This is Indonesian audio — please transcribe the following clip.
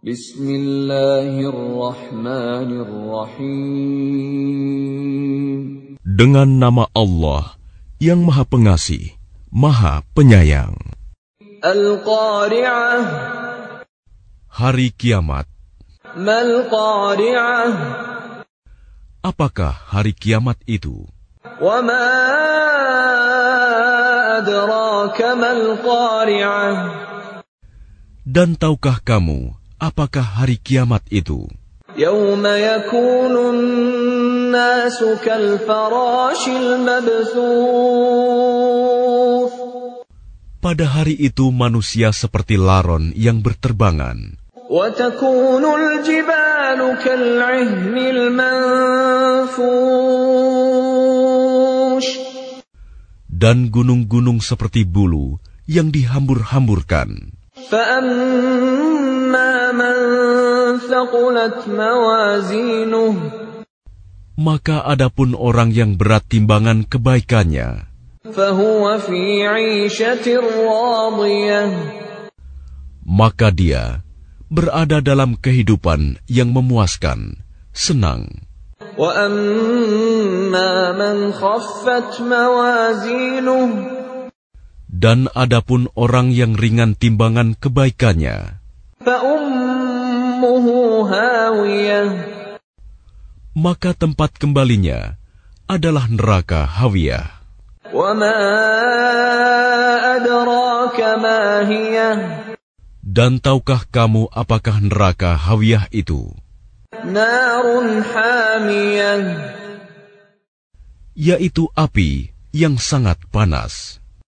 Bismillahirrahmanirrahim. Dengan nama Allah yang Maha Pengasih, Maha Penyayang. Al-Qari'ah. Hari Kiamat. Mal-Qari'ah. Apakah hari kiamat itu? Wa ma adraka mal-Qari'ah. Dan tahukah kamu apakah hari kiamat itu? يوم يكون الناس كالفراش المبثوث Pada hari itu manusia seperti laron yang berterbangan. وتكون الجبال كالعهن المنفوش Dan gunung-gunung seperti bulu yang dihambur-hamburkan. فأما من ثقلت موازينه Maka adapun orang yang berat timbangan kebaikannya, maka dia berada dalam kehidupan yang memuaskan, senang. Dan adapun orang yang ringan timbangan kebaikannya, maka tempat kembalinya adalah neraka Hawiyah. Dan tahukah kamu apakah neraka Hawiyah itu? Yaitu api yang sangat panas.